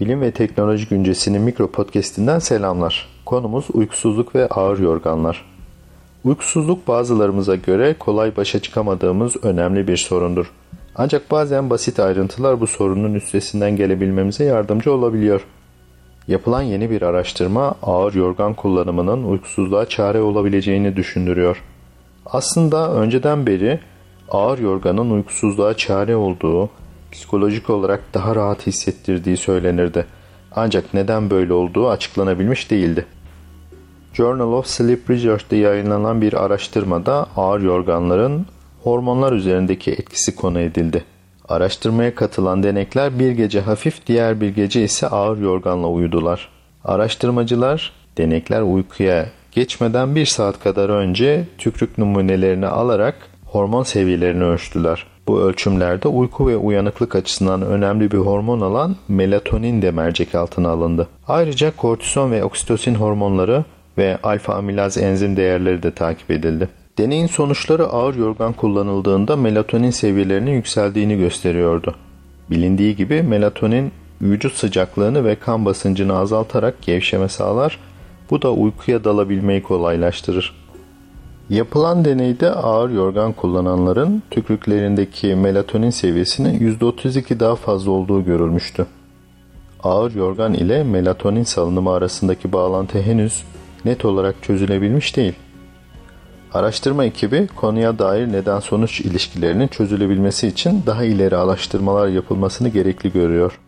Bilim ve Teknoloji Güncesi'nin mikro podcastinden selamlar. Konumuz uykusuzluk ve ağır yorganlar. Uykusuzluk bazılarımıza göre kolay başa çıkamadığımız önemli bir sorundur. Ancak bazen basit ayrıntılar bu sorunun üstesinden gelebilmemize yardımcı olabiliyor. Yapılan yeni bir araştırma ağır yorgan kullanımının uykusuzluğa çare olabileceğini düşündürüyor. Aslında önceden beri ağır yorganın uykusuzluğa çare olduğu, psikolojik olarak daha rahat hissettirdiği söylenirdi. Ancak neden böyle olduğu açıklanabilmiş değildi. Journal of Sleep Research'te yayınlanan bir araştırmada ağır yorganların hormonlar üzerindeki etkisi konu edildi. Araştırmaya katılan denekler bir gece hafif, diğer bir gece ise ağır yorganla uyudular. Araştırmacılar denekler uykuya geçmeden bir saat kadar önce tükrük numunelerini alarak hormon seviyelerini ölçtüler. Bu ölçümlerde uyku ve uyanıklık açısından önemli bir hormon olan melatonin de mercek altına alındı. Ayrıca kortizon ve oksitosin hormonları ve alfa amilaz enzim değerleri de takip edildi. Deneyin sonuçları ağır yorgan kullanıldığında melatonin seviyelerinin yükseldiğini gösteriyordu. Bilindiği gibi melatonin vücut sıcaklığını ve kan basıncını azaltarak gevşeme sağlar. Bu da uykuya dalabilmeyi kolaylaştırır. Yapılan deneyde ağır yorgan kullananların tükrüklerindeki melatonin seviyesinin %32 daha fazla olduğu görülmüştü. Ağır yorgan ile melatonin salınımı arasındaki bağlantı henüz net olarak çözülebilmiş değil. Araştırma ekibi konuya dair neden-sonuç ilişkilerinin çözülebilmesi için daha ileri araştırmalar yapılmasını gerekli görüyor.